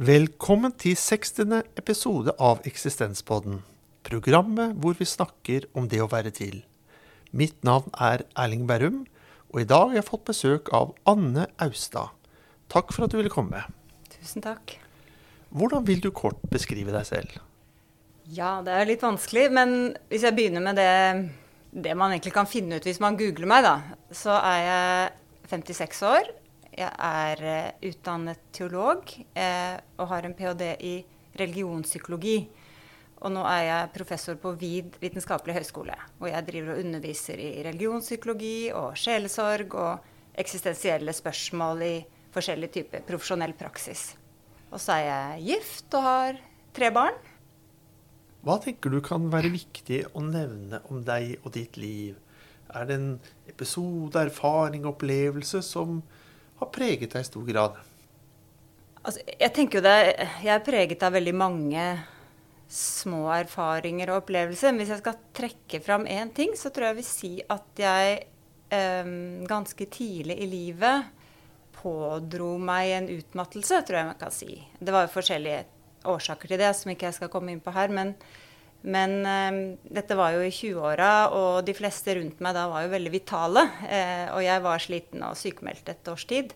Velkommen til 60. episode av Eksistenspodden. Programmet hvor vi snakker om det å være til. Mitt navn er Erling Berrum, og i dag har jeg fått besøk av Anne Austad. Takk for at du ville komme. Tusen takk. Hvordan vil du kort beskrive deg selv? Ja, det er litt vanskelig, men hvis jeg begynner med det, det man egentlig kan finne ut hvis man googler meg, da, så er jeg 56 år. Jeg er uh, utdannet teolog uh, og har en ph.d. i religionspsykologi. Og nå er jeg professor på VID vitenskapelig høgskole. Og jeg driver og underviser i religionspsykologi og sjelesorg og eksistensielle spørsmål i forskjellige typer profesjonell praksis. Og så er jeg gift og har tre barn. Hva tenker du kan være viktig å nevne om deg og ditt liv? Er det en episode, erfaring, opplevelse som har preget deg i stor grad? Altså, jeg tenker jo det, jeg er preget av veldig mange små erfaringer og opplevelser. Men hvis jeg skal trekke fram én ting, så tror jeg jeg vil si at jeg eh, ganske tidlig i livet pådro meg en utmattelse, tror jeg man kan si. Det var jo forskjellige årsaker til det som ikke jeg skal komme inn på her. Men, men eh, dette var jo i 20-åra, og de fleste rundt meg da var jo veldig vitale. Eh, og jeg var sliten og sykemeldt et års tid.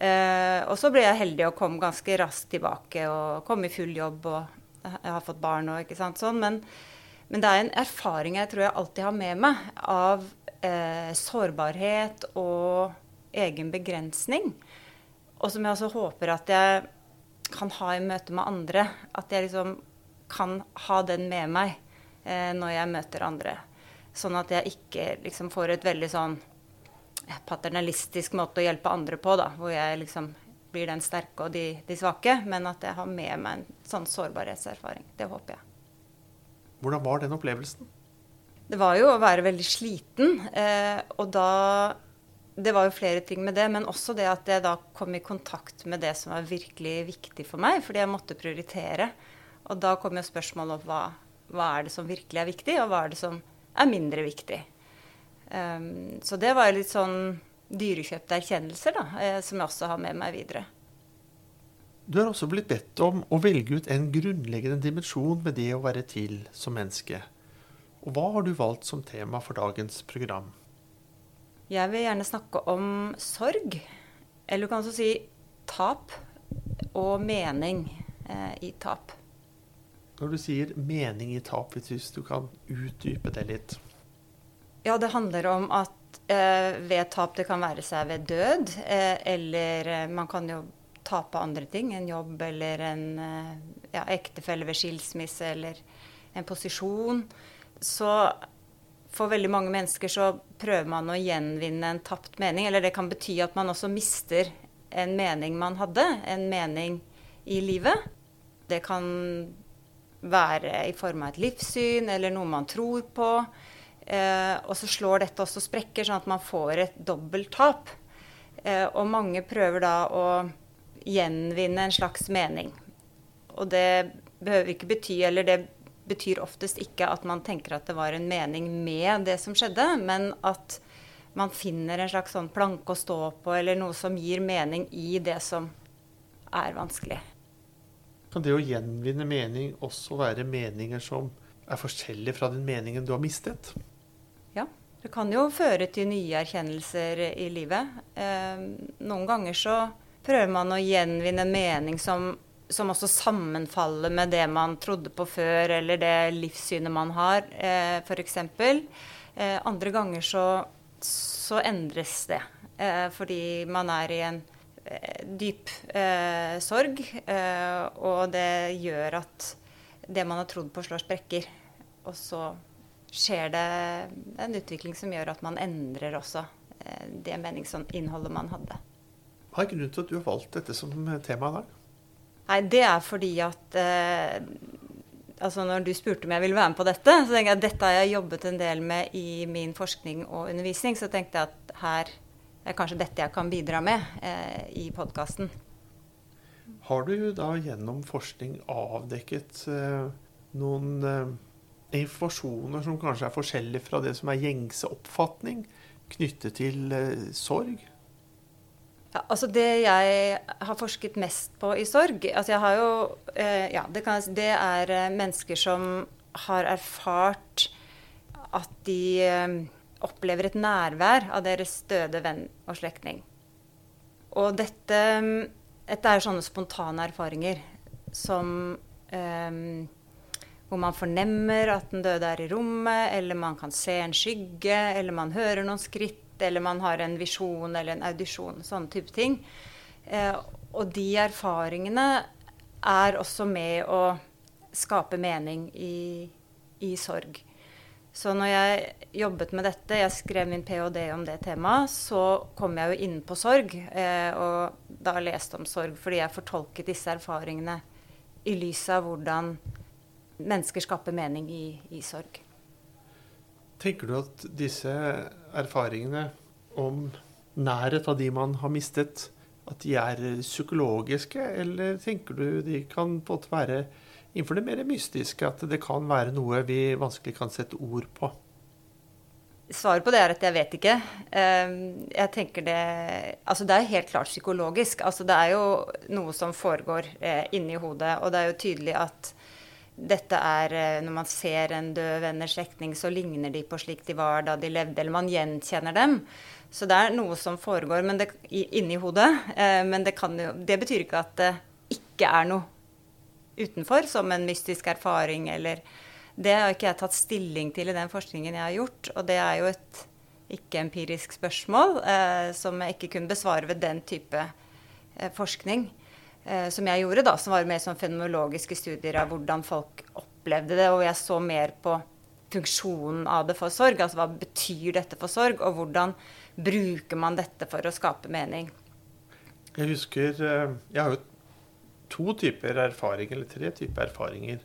Eh, og så ble jeg heldig og kom ganske raskt tilbake og kom i full jobb. og Jeg har fått barn og ikke sant sånn. Men, men det er en erfaring jeg tror jeg alltid har med meg av eh, sårbarhet og egen begrensning. Og som jeg også håper at jeg kan ha i møte med andre. At jeg liksom kan ha den med meg eh, når jeg møter andre. Sånn at jeg ikke liksom får et veldig sånn paternalistisk måte å hjelpe andre på, da. Hvor jeg liksom blir den sterke og de, de svake. Men at jeg har med meg en sånn sårbarhetserfaring. Det håper jeg. Hvordan var den opplevelsen? Det var jo å være veldig sliten. Eh, og da det var jo flere ting med det, men også det at jeg da kom i kontakt med det som var virkelig viktig for meg, fordi jeg måtte prioritere. Og da kom jo spørsmålet opp hva, hva er det som virkelig er viktig, og hva er det som er mindre viktig. Um, så det var litt sånn dyrekjøpte erkjennelser da, eh, som jeg også har med meg videre. Du har også blitt bedt om å velge ut en grunnleggende dimensjon med det å være til som menneske. Og hva har du valgt som tema for dagens program? Jeg vil gjerne snakke om sorg. Eller du kan også si tap og mening eh, i tap. Når du sier mening i tap, hvis du kan utdype det litt? Ja, det handler om at eh, ved tap det kan være seg ved død, eh, eller eh, man kan jo tape andre ting. En jobb eller en eh, ja, ektefelle ved skilsmisse eller en posisjon. Så for veldig mange mennesker så prøver man å gjenvinne en tapt mening. Eller det kan bety at man også mister en mening man hadde, en mening i livet. Det kan være i form av et livssyn eller noe man tror på. Eh, og så slår dette også sprekker, sånn at man får et dobbelt tap. Eh, og mange prøver da å gjenvinne en slags mening. Og det behøver ikke bety, eller det betyr oftest ikke at man tenker at det var en mening med det som skjedde, men at man finner en slags sånn planke å stå på, eller noe som gir mening i det som er vanskelig. Kan det å gjenvinne mening også være meninger som er forskjellige fra den meningen du har mistet? Ja. Det kan jo føre til nye erkjennelser i livet. Eh, noen ganger så prøver man å gjenvinne en mening som som også sammenfaller med det man trodde på før, eller det livssynet man har, eh, f.eks. Eh, andre ganger så, så endres det. Eh, fordi man er i en dyp eh, sorg, eh, og det gjør at det man har trodd på, slår sprekker. Og så skjer det en utvikling som gjør at man endrer også eh, det meningsinnholdet man hadde. Hva er grunnen til at du har valgt dette som tema i dag? Nei, det er fordi at eh, altså Når du spurte om jeg ville være med på dette, så tenkte jeg at dette har jeg jobbet en del med i min forskning og undervisning. Så tenkte jeg at her er kanskje dette jeg kan bidra med eh, i podkasten. Har du da gjennom forskning avdekket eh, noen eh, informasjoner som kanskje er forskjellig fra det som er gjengse oppfatning knyttet til eh, sorg? Ja, altså Det jeg har forsket mest på i sorg altså jeg har jo, eh, ja, det, kan, det, er eh, mennesker som har erfart at de opplever et nærvær av deres døde venn og slektning. Og dette, dette er sånne spontane erfaringer som um, Hvor man fornemmer at den døde er i rommet, eller man kan se en skygge, eller man hører noen skritt eller man har en visjon eller en audisjon. Sånne type ting. Uh, og de erfaringene er også med å skape mening i, i, sorg. Så når jeg jobbet med dette, jeg skrev min ph.d. om det temaet, så kom jeg jo inn på sorg. Eh, og da leste om sorg fordi jeg fortolket disse erfaringene i lys av hvordan mennesker skaper mening i, i sorg. Tenker du at disse erfaringene om nærhet av de man har mistet, at de er psykologiske, eller tenker du de kan på en måte være innenfor det mer mystiske, at det kan være noe vi vanskelig kan sette ord på? Svaret på det er at jeg vet ikke. Ehm, jeg tenker det Altså det er helt klart psykologisk. Altså det er jo noe som foregår eh, inni hodet, og det er jo tydelig at dette er eh, Når man ser en død venn eller slektning, så ligner de på slik de var da de levde, eller man gjenkjenner dem. Så det er noe som foregår det, inni hodet. Eh, men det, jo, det, betyr ikke at det ikke er noe utenfor, som en mystisk erfaring eller Det har ikke jeg tatt stilling til i den forskningen jeg har gjort. Og det er jo et ikke-empirisk spørsmål eh, som jeg ikke kunne besvare ved den type eh, forskning eh, som jeg gjorde, da, som var mer sånn fenomenologiske studier av hvordan folk opplevde det. Og jeg så mer på funksjonen av det for sorg. Altså hva betyr dette for sorg, og hvordan bruker man dette for å skape mening? Jeg husker eh, Jeg har jo to typer erfaringer, eller tre typer erfaringer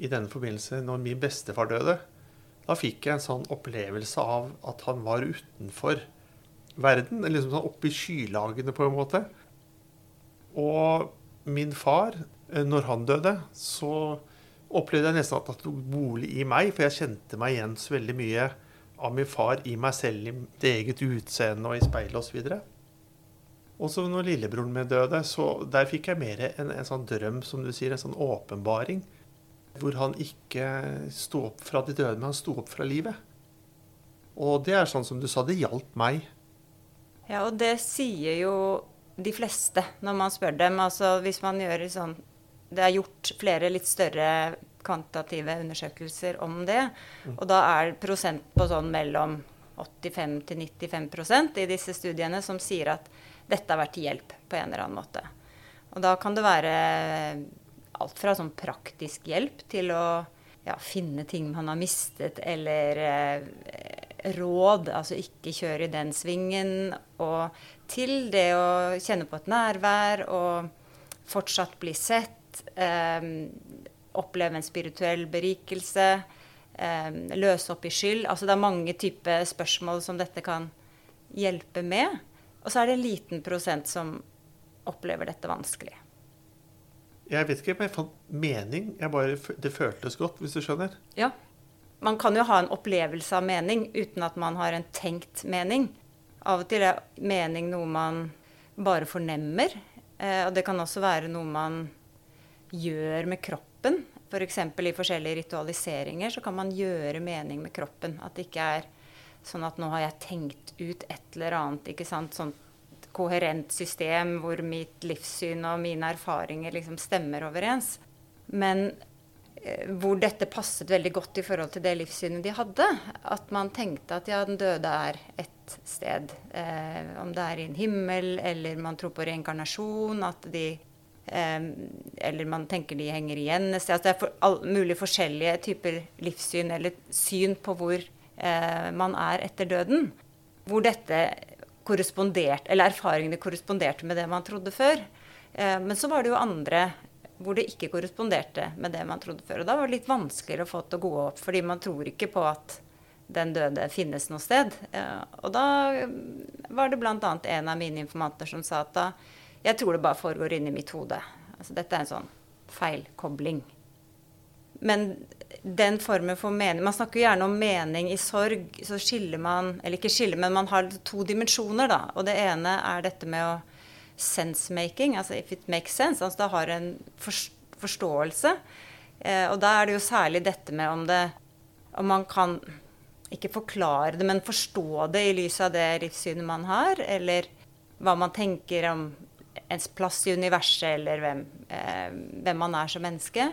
i denne forbindelse. Når min bestefar døde, da fikk jeg en sånn opplevelse av at han var utenfor verden. Liksom sånn oppi skylagene, på en måte. Og min far, eh, når han døde, så opplevde jeg nesten at han tok bolig i meg, for jeg kjente meg igjen så veldig mye av min far i meg selv, i det eget utseende og i speilet osv. Og så når lillebroren min døde, så der fikk jeg mer en, en sånn drøm, som du sier, en sånn åpenbaring. Hvor han ikke sto opp fra de døde, men han sto opp fra livet. Og det er sånn som du sa, det hjalp meg. Ja, og det sier jo de fleste når man spør dem. Altså hvis man gjør sånn Det er gjort flere litt større kvantitative undersøkelser om det. Mm. Og da er prosent på sånn mellom 85 til 95% i disse studiene som sier at dette har vært til hjelp på en eller annen måte. Og da kan det være alt fra sånn praktisk hjelp til å ja, finne ting man har mistet, eller eh, råd, altså ikke kjøre i den svingen, og til det å kjenne på et nærvær og fortsatt bli sett, eh, oppleve en spirituell berikelse, eh, løse opp i skyld. Altså det er mange typer spørsmål som dette kan hjelpe med. Og så er det en liten prosent som opplever dette vanskelig. Jeg vet ikke om jeg fant mening. Jeg bare, det føltes godt, hvis du skjønner? Ja. Man kan jo ha en opplevelse av mening uten at man har en tenkt mening. Av og til er mening noe man bare fornemmer. Eh, og det kan også være noe man gjør med kroppen. F.eks. For i forskjellige ritualiseringer så kan man gjøre mening med kroppen. At det ikke er sånn at nå har jeg tenkt ut et eller annet. ikke sant, sånn koherent system hvor mitt livssyn og mine erfaringer liksom stemmer overens. Men Eh, hvor dette passet veldig godt i forhold til det livssynet de hadde. At man tenkte at ja, den døde er et sted. Eh, om det er i en himmel, eller man tror på reinkarnasjon. at de eh, Eller man tenker de henger igjen et sted. Altså det er for, all, mulig forskjellige typer livssyn eller syn på hvor man er etter døden. Hvor dette korresponderte, eller erfaringene korresponderte med det man trodde før. Eh, men så var det jo andre hvor det ikke korresponderte med det man trodde før. Og da var det litt vanskeligere å få til å gå opp, fordi man tror ikke på at den døde finnes noe sted. Og da var det bl.a. en av mine informanter som sa at da Jeg tror det bare foregår inni mitt hode. Altså dette er en sånn feilkobling. Men den formen for mening Man snakker jo gjerne om mening i sorg. Så skiller man Eller ikke skiller, men man har to dimensjoner, da. Og det ene er dette med å sense-making, altså if it makes sense. Altså det har en forståelse. Eh, og da er det jo særlig dette med om det Om man kan ikke forklare det, men forstå det i lys av det livssynet man har, eller hva man tenker om ens plass i universet, eller hvem, eh, hvem man er som menneske.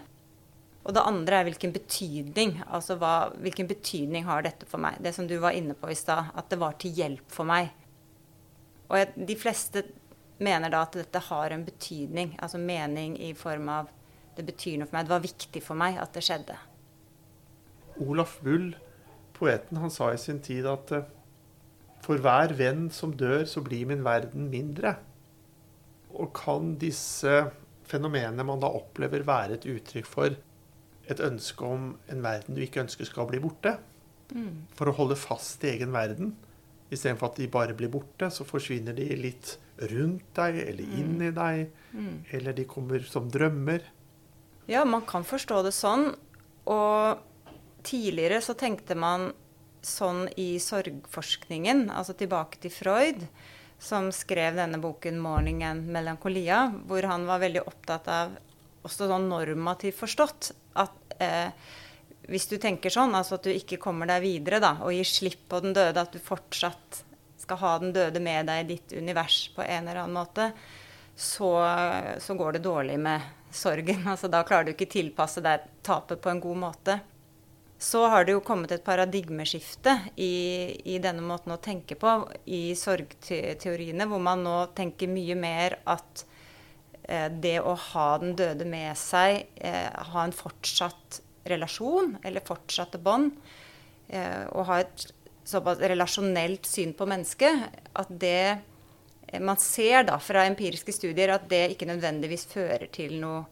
Og det andre er hvilken betydning altså hva, hvilken betydning har dette for meg. Det som du var inne på i stad, at det var til hjelp for meg. Og jeg, de fleste mener da at dette har en betydning, altså mening i form av det betyr noe for meg. Det var viktig for meg at det skjedde. Olaf Bull, poeten, han sa i sin tid at eh, for hver venn som dør, så blir min verden mindre. Og kan disse fenomenene man da opplever, være et uttrykk for et ønske om en verden du ikke ønsker skal bli borte. Mm. For å holde fast i egen verden. Istedenfor at de bare blir borte, så forsvinner de litt rundt deg eller inn mm. i deg. Mm. Eller de kommer som drømmer. Ja, man kan forstå det sånn. Og tidligere så tenkte man sånn i sorgforskningen, altså tilbake til Freud, som skrev denne boken 'Morning and Melancholia', hvor han var veldig opptatt av også sånn normativt forstått eh, hvis du tenker sånn, altså at du ikke kommer deg videre da, og gir slipp på den døde, at du fortsatt skal ha den døde med deg i ditt univers på en eller annen måte, så, så går det dårlig med sorgen. Altså, da klarer du ikke tilpasse deg tapet på en god måte. Så har det jo kommet et paradigmeskifte i, i denne måten å tenke på i sorgteoriene, hvor man nå tenker mye mer at det å ha den døde med seg, eh, ha en fortsatt relasjon eller fortsatte bånd, eh, og ha et såpass relasjonelt syn på mennesket, at det man ser da fra empiriske studier at det ikke nødvendigvis fører til noe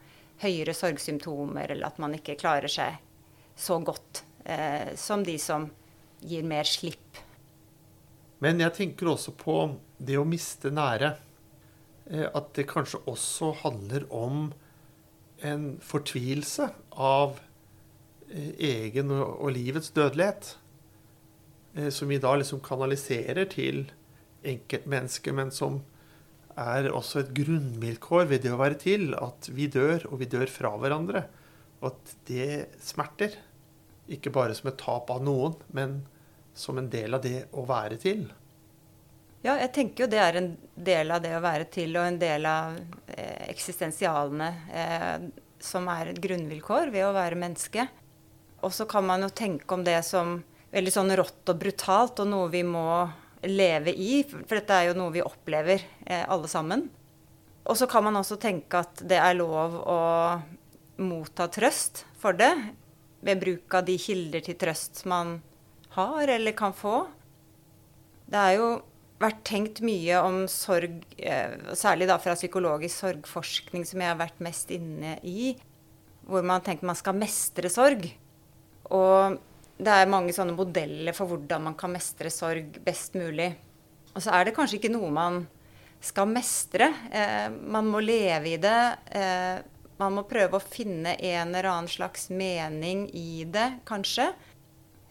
høyere sorgsymptomer, eller at man ikke klarer seg så godt eh, som de som gir mer slipp. Men jeg tenker også på det å miste nære. Eh, at det kanskje også handler om en fortvilelse av eh, egen og livets dødelighet. Eh, som vi da liksom kanaliserer til enkeltmennesket, men som er også et grunnvilkår ved det å være til. At vi dør, og vi dør fra hverandre. Og at det smerter. Ikke bare som et tap av noen, men som en del av det å være til. Ja, jeg tenker jo det er en del av det å være til, og en del av eh, eksistensialene eh, som er et grunnvilkår ved å være menneske. Og så kan man jo tenke om det som veldig sånn rått og brutalt, og noe vi må leve i. For dette er jo noe vi opplever eh, alle sammen. Og så kan man også tenke at det er lov å motta trøst for det ved bruk av de kilder til trøst man har eller kan få. Det er jo vært tenkt mye om sorg, eh, særlig da fra psykologisk sorgforskning, som jeg har vært mest inne i, hvor man tenker man skal mestre sorg. Og det er mange sånne modeller for hvordan man kan mestre sorg best mulig. Og så er det kanskje ikke noe man skal mestre. Eh, man må leve i det. Eh, man må prøve å finne en eller annen slags mening i det, kanskje.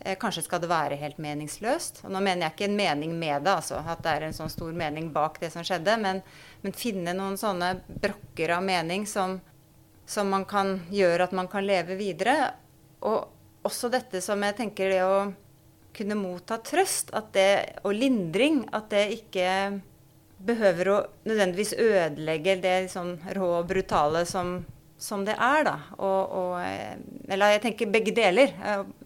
Eh, kanskje skal det være helt meningsløst. Og nå mener jeg ikke en mening med det, altså, at det er en sånn stor mening bak det som skjedde, men, men finne noen sånne brokker av mening som, som, man kan gjøre at man kan leve videre. Og også dette som jeg tenker det å kunne motta trøst det, og lindring, at det ikke behøver å nødvendigvis ødelegge det liksom rå og brutale som, som det er, da. Og, og, eh, eller jeg tenker begge deler.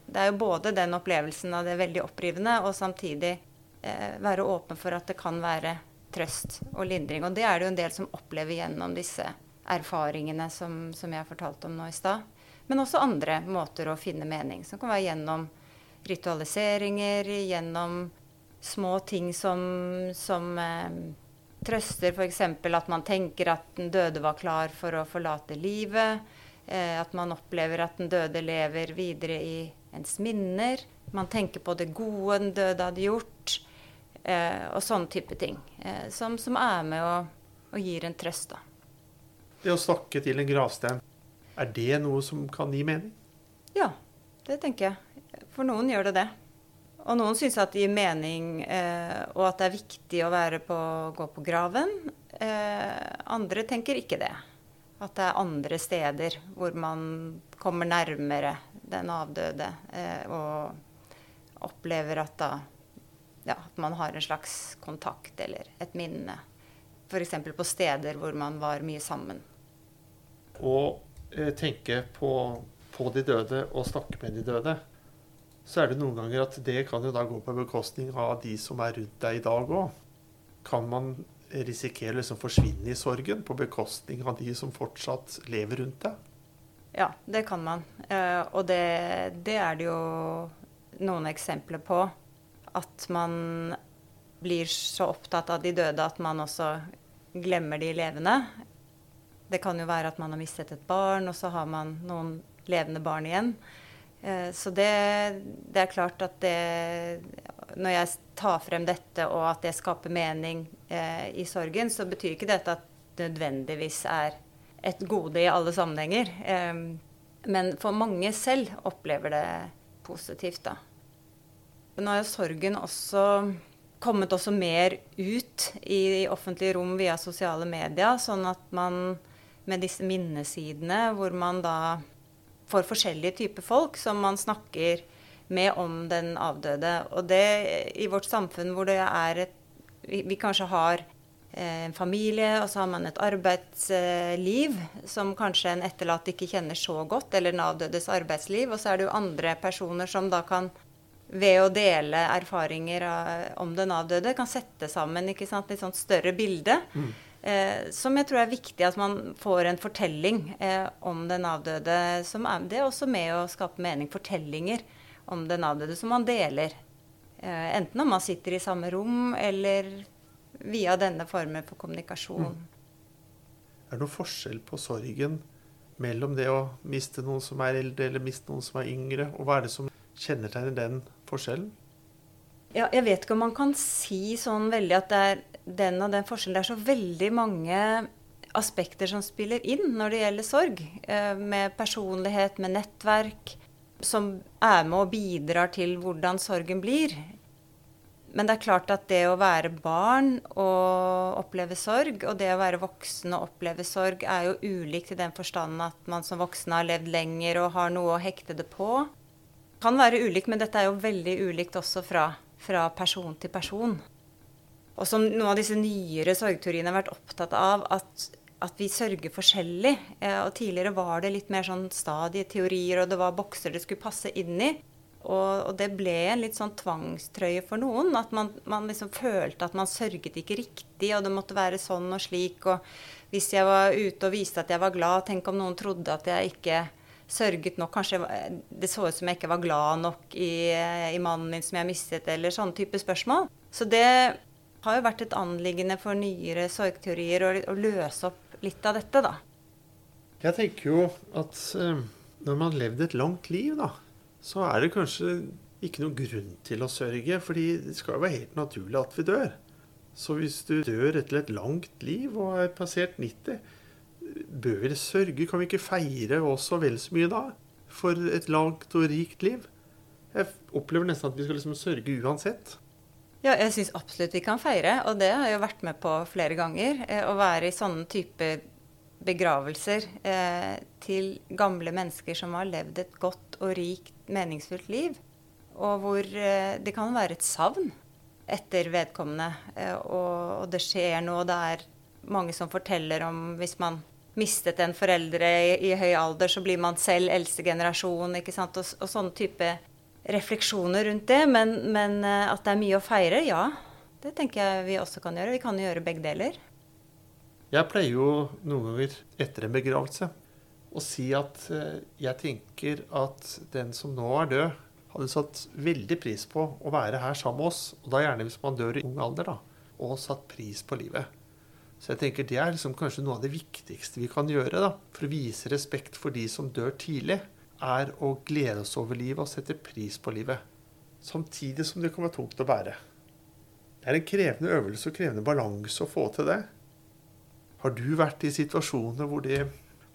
Det er jo både den opplevelsen av det veldig opprivende, og samtidig eh, være åpen for at det kan være trøst og lindring. Og det er det jo en del som opplever gjennom disse erfaringene som, som jeg har fortalt om nå i stad. Men også andre måter å finne mening, som kan være gjennom ritualiseringer, gjennom små ting som, som eh, trøster f.eks. at man tenker at den døde var klar for å forlate livet. Eh, at man opplever at den døde lever videre i ens minner. Man tenker på det gode den døde hadde gjort, eh, og sånne type ting. Eh, som, som, er med og, og gir en trøst, da. Det å snakke til en gravstein, er det noe som kan gi mening? Ja, det tenker jeg. For noen gjør det det. Og noen syns at det gir mening, eh, og at det er viktig å være på, gå på graven. Eh, andre tenker ikke det. At det er andre steder hvor man kommer nærmere den avdøde eh, og opplever at, da, ja, at man har en slags kontakt eller et minne. F.eks. på steder hvor man var mye sammen. Å eh, tenke på, på de døde og snakke med de døde så er det noen ganger at det kan jo da gå på bekostning av de som er rundt deg i dag òg. Kan man risikere å liksom forsvinne i sorgen på bekostning av de som fortsatt lever rundt deg? Ja, det kan man. Uh, og det, det, er det jo noen eksempler på. At man blir så opptatt av de døde at man også glemmer de levende. Det kan jo være at man har mistet et barn, og så har man noen levende barn igjen. Eh, så det, det, er klart at det Når jeg tar frem dette, og at det skaper mening eh, i sorgen, så betyr ikke dette at det nødvendigvis er et gode i alle sammenhenger. Men for mange selv opplever det positivt, da. Nå har jo sorgen også kommet også mer ut i offentlige rom via sosiale medier, sånn at man med disse minnesidene, hvor man da får forskjellige typer folk som man snakker med om den avdøde. Og det i vårt samfunn hvor det er et Vi, kanskje har en familie, og så har man et arbeidsliv som kanskje en etterlatt ikke kjenner så godt, eller den avdødes arbeidsliv. Og så er det jo andre personer som da kan ved å dele erfaringer om den avdøde, kan sette sammen ikke sant, litt sånn større bilde. Mm. Eh, som jeg tror er viktig at man får en fortelling eh, om den avdøde. Som er, det er også med å skape mening. Fortellinger om den avdøde som man deler. Eh, enten om man sitter i samme rom, eller via denne formen for kommunikasjon. Mm. Er det noen forskjell på sorgen mellom det å miste noen som er eldre, eller miste noen som er yngre? Og hva er det som kjennetegner den forskjellen? Ja, jeg vet ikke om man kan si sånn veldig at det er den og den forskjellen. Det er så veldig mange aspekter som spiller inn når det gjelder sorg. Eh, med personlighet, med nettverk, som er med og bidrar til hvordan sorgen blir. Men det er klart at det å være barn og oppleve sorg, og det å være voksen og oppleve sorg, er jo ulikt i den forstand at man som voksen har levd lenger og har noe å hekte det på. Kan være ulikt, men dette er jo veldig ulikt også fra, fra person til person. Og som noen av disse nyere sorgteoriene har vært opptatt av, at, at vi sørger forskjellig. Eh, og tidligere var det litt mer sånn stadieteorier, og det var bokser det skulle passe inn i. Og, og, det ble en litt sånn tvangstrøye for noen. At man, man, liksom følte at man sørget ikke riktig, og det måtte være sånn og slik. Og hvis jeg var ute og viste at jeg var glad, tenk om noen trodde at jeg ikke sørget nok. Kanskje det så ut som jeg ikke var glad nok i, i mannen min som jeg mistet, eller sånne type spørsmål. Så det har jo vært et anliggende for nyere sorgteorier å, å løse opp litt av dette, da. Jeg tenker jo at eh, når man har levd et langt liv, da, så er det kanskje ikke noen grunn til å sørge. fordi det skal jo være helt naturlig at vi dør. Så hvis du dør etter et langt liv og er passert 90, bør vi sørge? Kan vi ikke feire også vel så mye da? For et langt og rikt liv? Jeg opplever nesten at vi skal liksom sørge uansett. Ja, jeg syns absolutt vi kan feire, og det har jeg jo vært med på flere ganger. Eh, å være i sånne type begravelser eh, til gamle mennesker som har levd et godt og rikt, meningsfullt liv. Og hvor eh, det kan være et savn etter vedkommende. Eh, og, og, det skjer noe. Det er mange som forteller om hvis man mistet en foreldre i, i høy alder, så blir man selv eldste generasjon. ikke sant? Og, og sånne type refleksjoner rundt det. Men, men, eh, at det er mye å feire, ja. Det tenker jeg vi også kan gjøre. Vi kan gjøre begge deler. Jeg pleier jo noen ganger etter en begravelse å si at eh, jeg tenker at den som nå er død, hadde satt veldig pris på å være her sammen med oss. Og da gjerne hvis man dør i ung alder, da. Og satt pris på livet. Så jeg tenker det er liksom kanskje noe av det viktigste vi kan gjøre da, for å vise respekt for de som dør tidlig er å glede oss over livet og sette pris på livet. Samtidig som det kan være tungt å bære. Det er en krevende øvelse og krevende balanse å få til det. Har du vært i situasjoner hvor det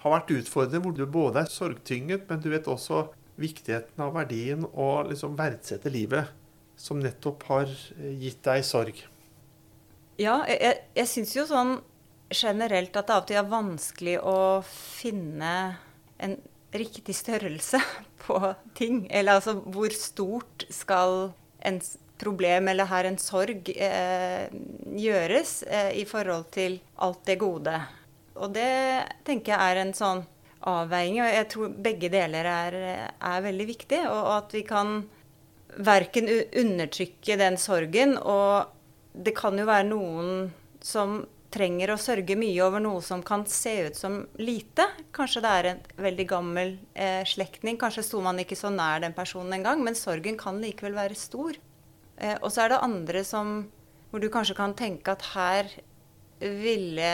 har vært utfordrende, hvor du både er sorgtynget, men du vet også viktigheten av verdien og liksom verdsette livet, som nettopp har eh, gitt deg sorg? Ja, jeg, jeg syns jo sånn generelt at det av og til er vanskelig å finne en riktig størrelse på ting. Eller altså hvor stort skal en problem eller her en sorg eh, gjøres eh, i forhold til alt det gode. Og det tenker jeg er en sånn avveining, og jeg tror begge deler er, er veldig viktig. Og, og at vi kan verken undertrykke den sorgen, og det kan jo være noen som trenger å sørge mye over noe som kan se ut som lite. Kanskje det er en veldig gammel eh, slektning, kanskje sto man ikke så nær den personen engang, men sorgen kan likevel være stor. Eh, og så er det andre som, hvor du kanskje kan tenke at her ville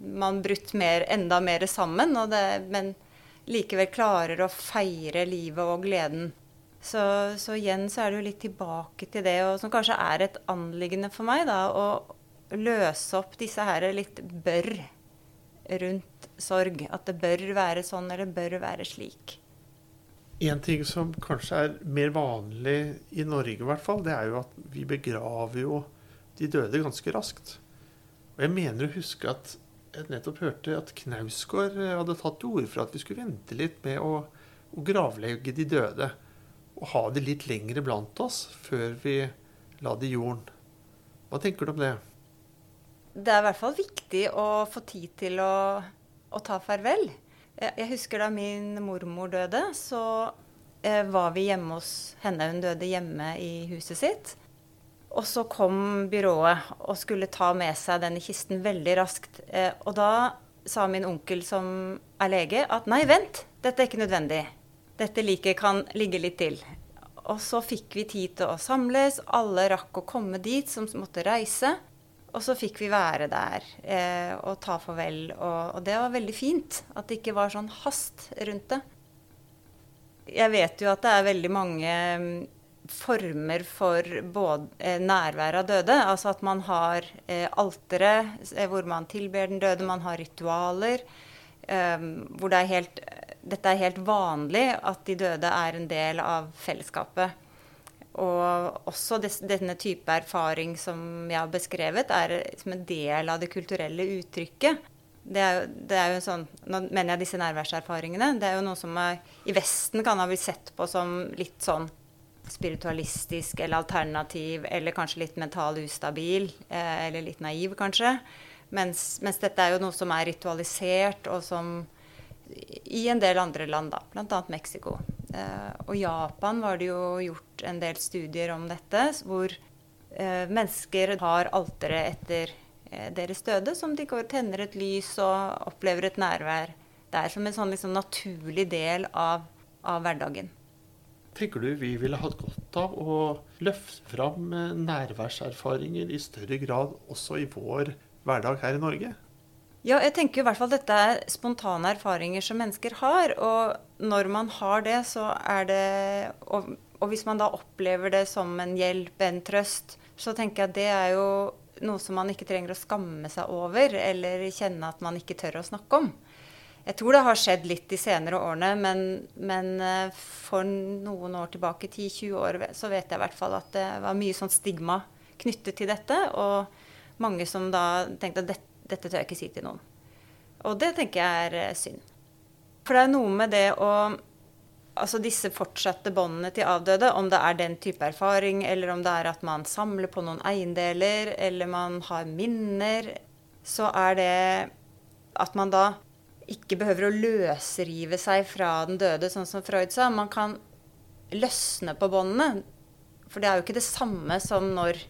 man brutt mer, enda mer sammen, det, men likevel klarer å feire livet og gleden. Så, så, igjen så er det jo litt tilbake til det, og som kanskje er et anliggende for meg, da, å, løse opp disse her litt bør rundt sorg. At det bør være sånn, eller bør være slik. En ting som kanskje er mer vanlig i Norge, i hvert fall, det er jo at vi begraver jo de døde ganske raskt. Og jeg mener å huske at jeg nettopp hørte at Knausgård hadde tatt til orde for at vi skulle vente litt med å, å gravlegge de døde. Og ha de litt lengre blant oss før vi la de jorden. Hva tenker du om det? det er i hvert fall viktig å få tid til å, å ta farvel. Jeg husker da min mormor døde, så eh, var vi hjemme hos henne. Hun døde hjemme i huset sitt. Og så kom byrået og skulle ta med seg denne kisten veldig raskt. Eh, og da sa min onkel som er lege at nei, vent, dette er ikke nødvendig. Dette liket kan ligge litt til. Og så fikk vi tid til å samles. Alle rakk å komme dit som måtte reise. Og så fikk vi være der eh, og ta farvel. Og, og, det var veldig fint at det ikke var sånn hast rundt det. Jeg vet jo at det er veldig mange mm, former for både eh, nærvær av døde. Altså at man har eh, altere eh, hvor man tilber den døde. Man har ritualer. Eh, hvor det er helt, dette er helt vanlig at de døde er en del av fellesskapet. Og også denne type erfaring som jeg har beskrevet, er som en del av det kulturelle uttrykket. Det er, det er jo sånn, Nå mener jeg disse nærværserfaringene. Det er jo noe som er, i Vesten kan ha blitt sett på som litt sånn spiritualistisk eller alternativ, eller kanskje litt mental ustabil, eh, eller litt naiv, kanskje. Mens, mens, dette er jo noe som er ritualisert, og som i en del andre land, da, bl.a. Mexico. Eh, og Japan var det jo gjort en del studier om dette, hvor eh, mennesker har alteret etter eh, deres døde, som de går tenner et lys og opplever et nærvær der som en sånn liksom, naturlig del av, av hverdagen. Tenker du vi ville hatt godt av å løfte fram nærværserfaringer i større grad også i vår hverdag her i Norge? Ja, jeg tenker i hvert fall dette er spontane erfaringer som mennesker har. Og når man har det, så er det og, og, hvis man da opplever det som en hjelp, en trøst, så tenker jeg at det er jo noe som man ikke trenger å skamme seg over, eller kjenne at man ikke tør å snakke om. Jeg tror det har skjedd litt de senere årene, men, men eh, for noen år tilbake, 10-20 år, så vet jeg i hvert fall at det var mye sånn stigma knyttet til dette. Og mange som da tenkte at dette dette tør jeg ikke si til noen. Og det tenker jeg er eh, synd. For det er noe med det å Altså disse fortsatte båndene til avdøde, om det er den type erfaring, eller om det er at man samler på noen eiendeler, eller man har minner, så er det at man da ikke behøver å løsrive seg fra den døde, sånn som Freud sa. Man kan løsne på båndene. For det er jo ikke det samme som når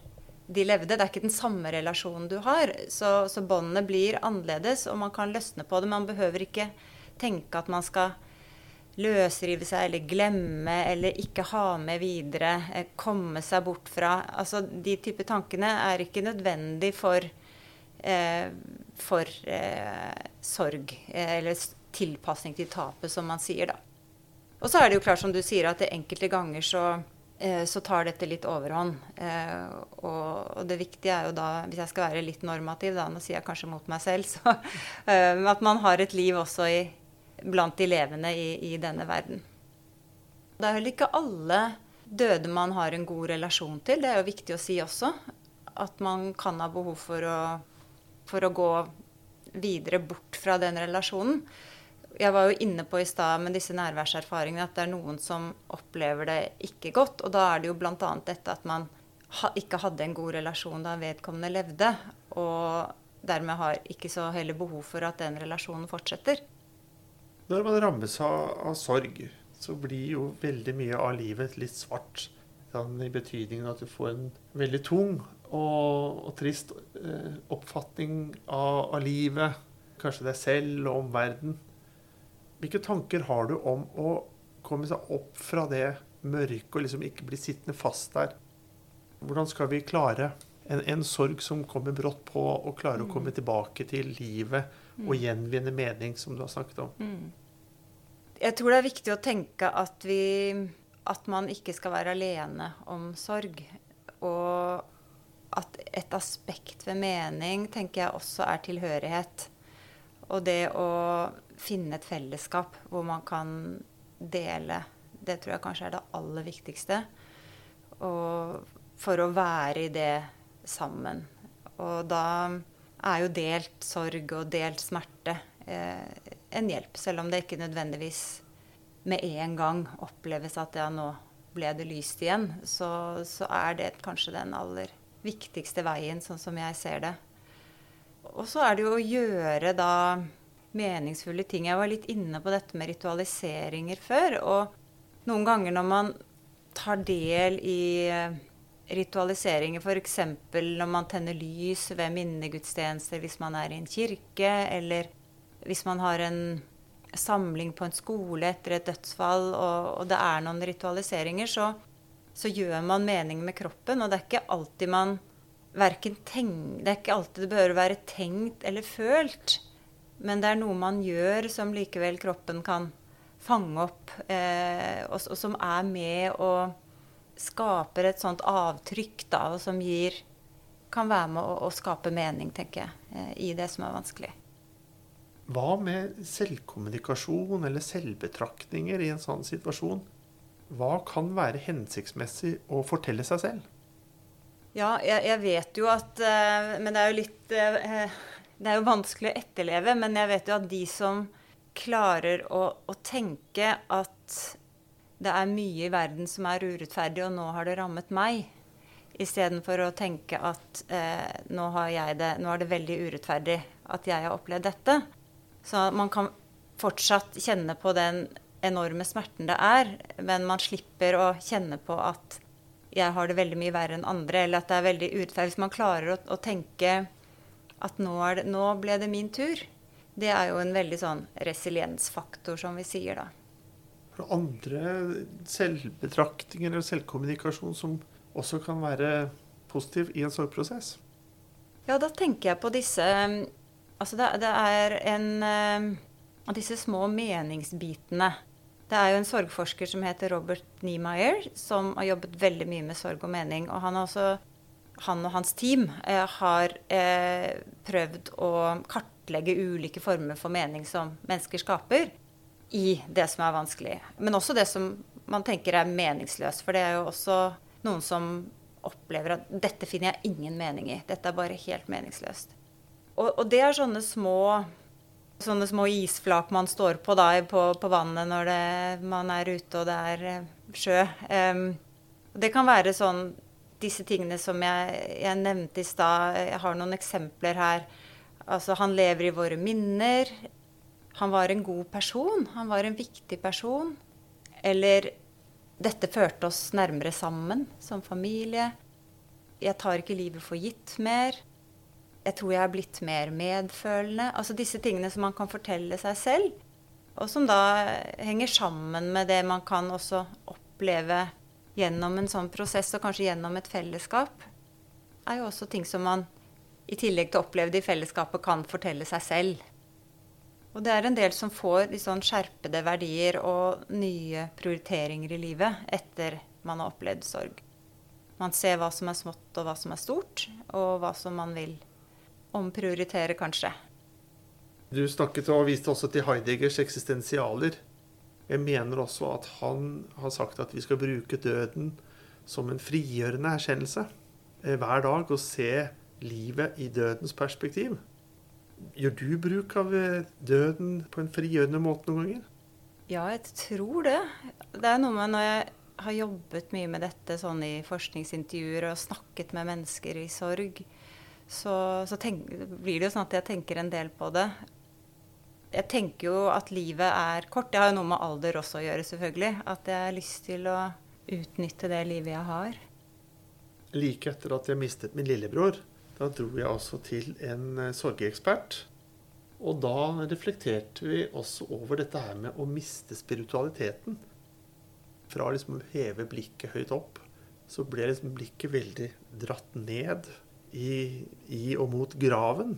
de levde. Det er ikke den samme relasjonen du har. Så, så båndene blir annerledes, og man kan løsne på det. Man behøver ikke tenke at man skal løsrive seg eller glemme eller ikke ha med videre, eh, komme seg bort fra Altså de type tankene er ikke nødvendig for, eh, for eh, sorg eh, eller tilpasning til tapet, som man sier, da. Og så er det jo klart, som du sier, at det enkelte ganger så så tar dette litt overhånd. Eh, og, det viktige er jo da, hvis jeg skal være litt normativ, da, nå sier jeg kanskje mot meg selv, så eh, at man har et liv også i, blant de levende i, i, denne verden. Det er heller ikke alle døde man har en god relasjon til. Det er jo viktig å si også. At man kan ha behov for å, for å gå videre bort fra den relasjonen. Jeg var jo inne på i stad med disse nærværserfaringene at det er noen som opplever det ikke godt. Og da er det jo bl.a. dette at man ikke hadde en god relasjon da vedkommende levde. Og dermed har ikke så heller behov for at den relasjonen fortsetter. Når man rammes av, av sorg, så blir jo veldig mye av livet litt svart. Sånn, I betydningen at du får en veldig tung og, og trist eh, oppfatning av, av, livet. Kanskje deg selv og omverdenen. Hvilke tanker har du om å komme seg opp fra det mørket og liksom ikke bli sittende fast der? Hvordan skal vi klare en, en sorg som kommer brått på, og klare mm. å komme tilbake til livet og mm. gjenvinne mening, som du har snakket om? Mm. Jeg tror det er viktig å tenke at, vi, at man ikke skal være alene om sorg. Og at et aspekt ved mening tenker jeg også er tilhørighet. Og det å finne et fellesskap hvor man kan dele, det tror jeg kanskje er det aller viktigste. Og for å være i det sammen. Og da er jo delt sorg og delt smerte eh, en hjelp, selv om det ikke nødvendigvis med en gang oppleves at ja, nå ble det lyst igjen, så, så, er det kanskje den aller viktigste veien, sånn som jeg ser det. Og så er det jo å gjøre da meningsfulle ting. Jeg var litt inne på dette med ritualiseringer før. Og noen ganger når man tar del i ritualiseringer, f.eks. når man tenner lys ved minnegudstjenester hvis man er i en kirke, eller hvis man har en samling på en skole etter et dødsfall, og, og det er noen ritualiseringer, så, så, gjør man mening med kroppen. Og det er ikke alltid man verken tenk, Det er ikke alltid det bør være tenkt eller følt. Men det er noe man gjør som likevel kroppen kan fange opp, eh, og, og som er med og skaper et sånt avtrykk da, og som gir kan være med å, å, skape mening, tenker jeg, eh, i det som er vanskelig. Hva med selvkommunikasjon eller selvbetraktninger i en sånn situasjon? Hva kan være hensiktsmessig å fortelle seg selv? Ja, jeg, jeg vet jo at uh, Men det er jo litt uh, Det er jo vanskelig å etterleve, men jeg vet jo at de som klarer å, å tenke at det er mye i verden som er urettferdig, og nå har det rammet meg. Istedenfor å tenke at eh, nå, det, nå, er det veldig urettferdig at jeg har opplevd dette. Så man kan fortsatt kjenne på den enorme smerten det er, men man slipper å kjenne på at jeg har det veldig mye verre enn andre, eller at det er veldig urettferdig. Hvis man klarer å, å tenke at nå, det, nå ble det min tur, det er jo en veldig sånn resiliensfaktor, som vi sier da andre selvbetraktninger og selvkommunikasjon som også kan være positiv i en sorgprosess? Ja, da tenker jeg på disse Altså det, det er en eh, av disse små meningsbitene. Det er jo en sorgforsker som heter Robert Niemeyer, som har jobbet veldig mye med sorg og mening. Og han, har også, han og hans team eh, har eh, prøvd å kartlegge ulike former for mening som mennesker skaper i det som er vanskelig. Men også det som man tenker er meningsløst. For det er jo også noen som opplever at 'dette finner jeg ingen mening i'. Dette er bare helt meningsløst. Og, og det er sånne små, sånne små isflak man står på da, på, på vannet når det, man er ute og det er eh, sjø. Um, det kan være sånn disse tingene som jeg, jeg nevnte i stad. Jeg har noen eksempler her. Altså, han lever i våre minner. Han var en god person. Han var en viktig person. Eller dette førte oss nærmere sammen som familie. Jeg tar ikke livet for gitt mer. Jeg tror jeg er blitt mer medfølende. Altså disse tingene som man kan fortelle seg selv, og som da henger sammen med det man kan også oppleve gjennom en sånn prosess, og kanskje gjennom et fellesskap, er jo også ting som man i tillegg til å oppleve det i fellesskapet, kan fortelle seg selv. Og det er en del som får de sånn skjerpede verdier og nye prioriteringer i livet etter man har opplevd sorg. Man ser hva som er smått og hva som er stort, og hva som man vil omprioritere, kanskje. Du snakket og viste også til Heideggers eksistensialer. Jeg mener også at han har sagt at vi skal bruke døden som en frigjørende erkjennelse eh, hver dag, og se livet i dødens perspektiv. Gjør du bruk av eh, døden på en frigjørende måte noen ganger? Ja, jeg tror det. Det er noe med når jeg har jobbet mye med dette sånn i forskningsintervjuer og snakket med mennesker i sorg, så, så tenk, blir det jo sånn at jeg tenker en del på det. Jeg tenker jo at livet er kort. Det har jo noe med alder også å gjøre, selvfølgelig. At jeg har lyst til å utnytte det livet jeg har. Like etter at jeg mistet min lillebror, da dro jeg også til en sorgeekspert. sorgekspert. Og da reflekterte vi også over dette her med å miste spiritualiteten. Fra liksom å heve blikket høyt opp, så ble liksom blikket veldig dratt ned i, i og mot graven.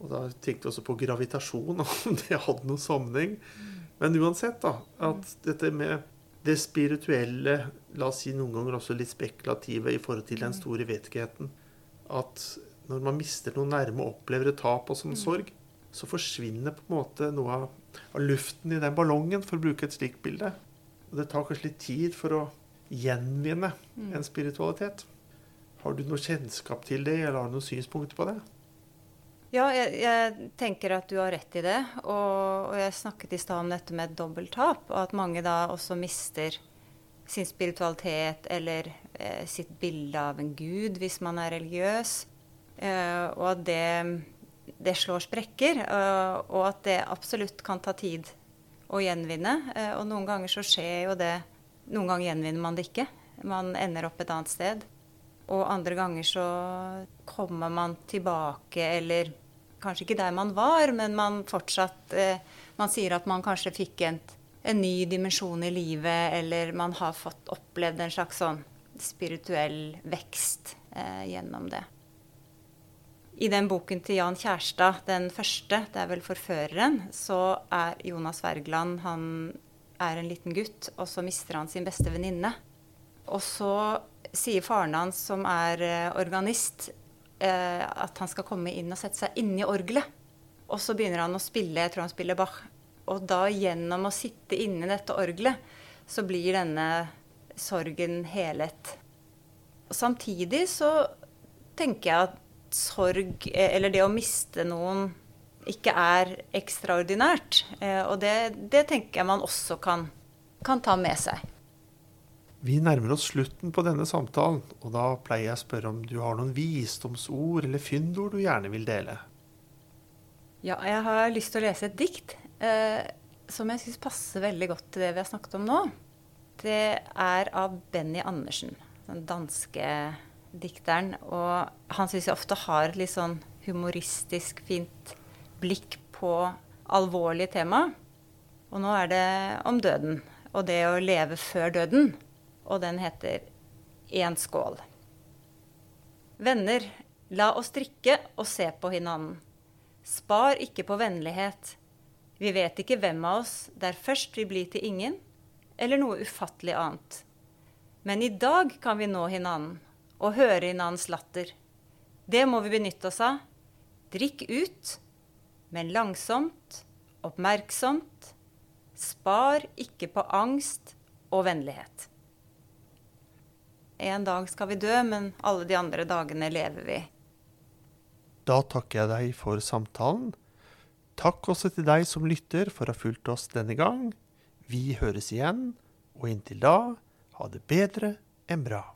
Og da tenkte jeg også på gravitasjon, om det hadde noen sammenheng. Men uansett, da. At dette med det spirituelle, la oss si noen ganger også litt spekulative i forhold til den store vettigheten. At når man mister noe nærme og opplever et tap og som sorg, så forsvinner på en måte noe av, av, luften i den ballongen, for å bruke et slikt bilde. Og det tar kanskje litt tid for å gjenvinne en spiritualitet. Har du noe kjennskap til det, eller har du noen synspunkter på det? Ja, jeg, jeg, tenker at du har rett i det. Og, og jeg snakket i stad om dette med dobbelttap. Og at mange da også mister sin spiritualitet eller eh, sitt bilde av en gud hvis man er religiøs. Eh, og at det, det slår sprekker. eh, og at det absolutt kan ta tid å gjenvinne. Uh, og noen ganger så skjer jo det Noen ganger gjenvinner man det ikke. Man ender opp et annet sted. Og andre ganger så kommer man tilbake, eller kanskje ikke der man var, men man fortsatt eh, Man sier at man kanskje fikk en, en ny dimensjon i livet, eller man har fått opplevd en slags sånn spirituell vekst gjennom det. I den boken til Jan Kjærstad, den første, det er vel 'Forføreren', så er Jonas Wergeland han er en liten gutt, og så mister han sin beste venninne. Og så sier faren hans, som er eh, organist, eh, at han skal komme inn og sette seg inni orgelet. Og så begynner han å spille, jeg tror han spiller Bach. Og da gjennom å sitte inni dette orgelet, så blir denne sorgen helet. Samtidig så tenker jeg at sorg, eh, eller det å miste noen, ikke er ekstraordinært. Og det, det tenker jeg man også kan, kan, ta med seg. Vi nærmer oss slutten på denne samtalen, og da pleier jeg å spørre om du har noen visdomsord eller fyndord du gjerne vil dele. Ja, jeg har lyst til å lese et dikt eh, som jeg syns passer veldig godt til det vi har snakket om nå. Det er av Benny Andersen, den danske dikteren. Og han syns jeg ofte har et litt sånn humoristisk, fint blikk på alvorlige tema. Og nå er det om døden. Og det å leve før døden. Og den heter Én skål. Venner, la oss drikke og se på hinanden. Spar ikke på vennlighet. Vi vet ikke hvem av oss der først vil bli til ingen, eller noe ufattelig annet. Men i dag kan vi nå hinanden og høre innandens latter. Det må vi benytte oss av. Drikk ut, men langsomt, oppmerksomt. Spar ikke på angst og vennlighet. En dag skal vi dø, men alle de andre dagene lever vi. Da takker jeg deg for samtalen. Takk også til deg som lytter for å ha fulgt oss denne gang. Vi høres igjen, og inntil da, ha det bedre enn bra.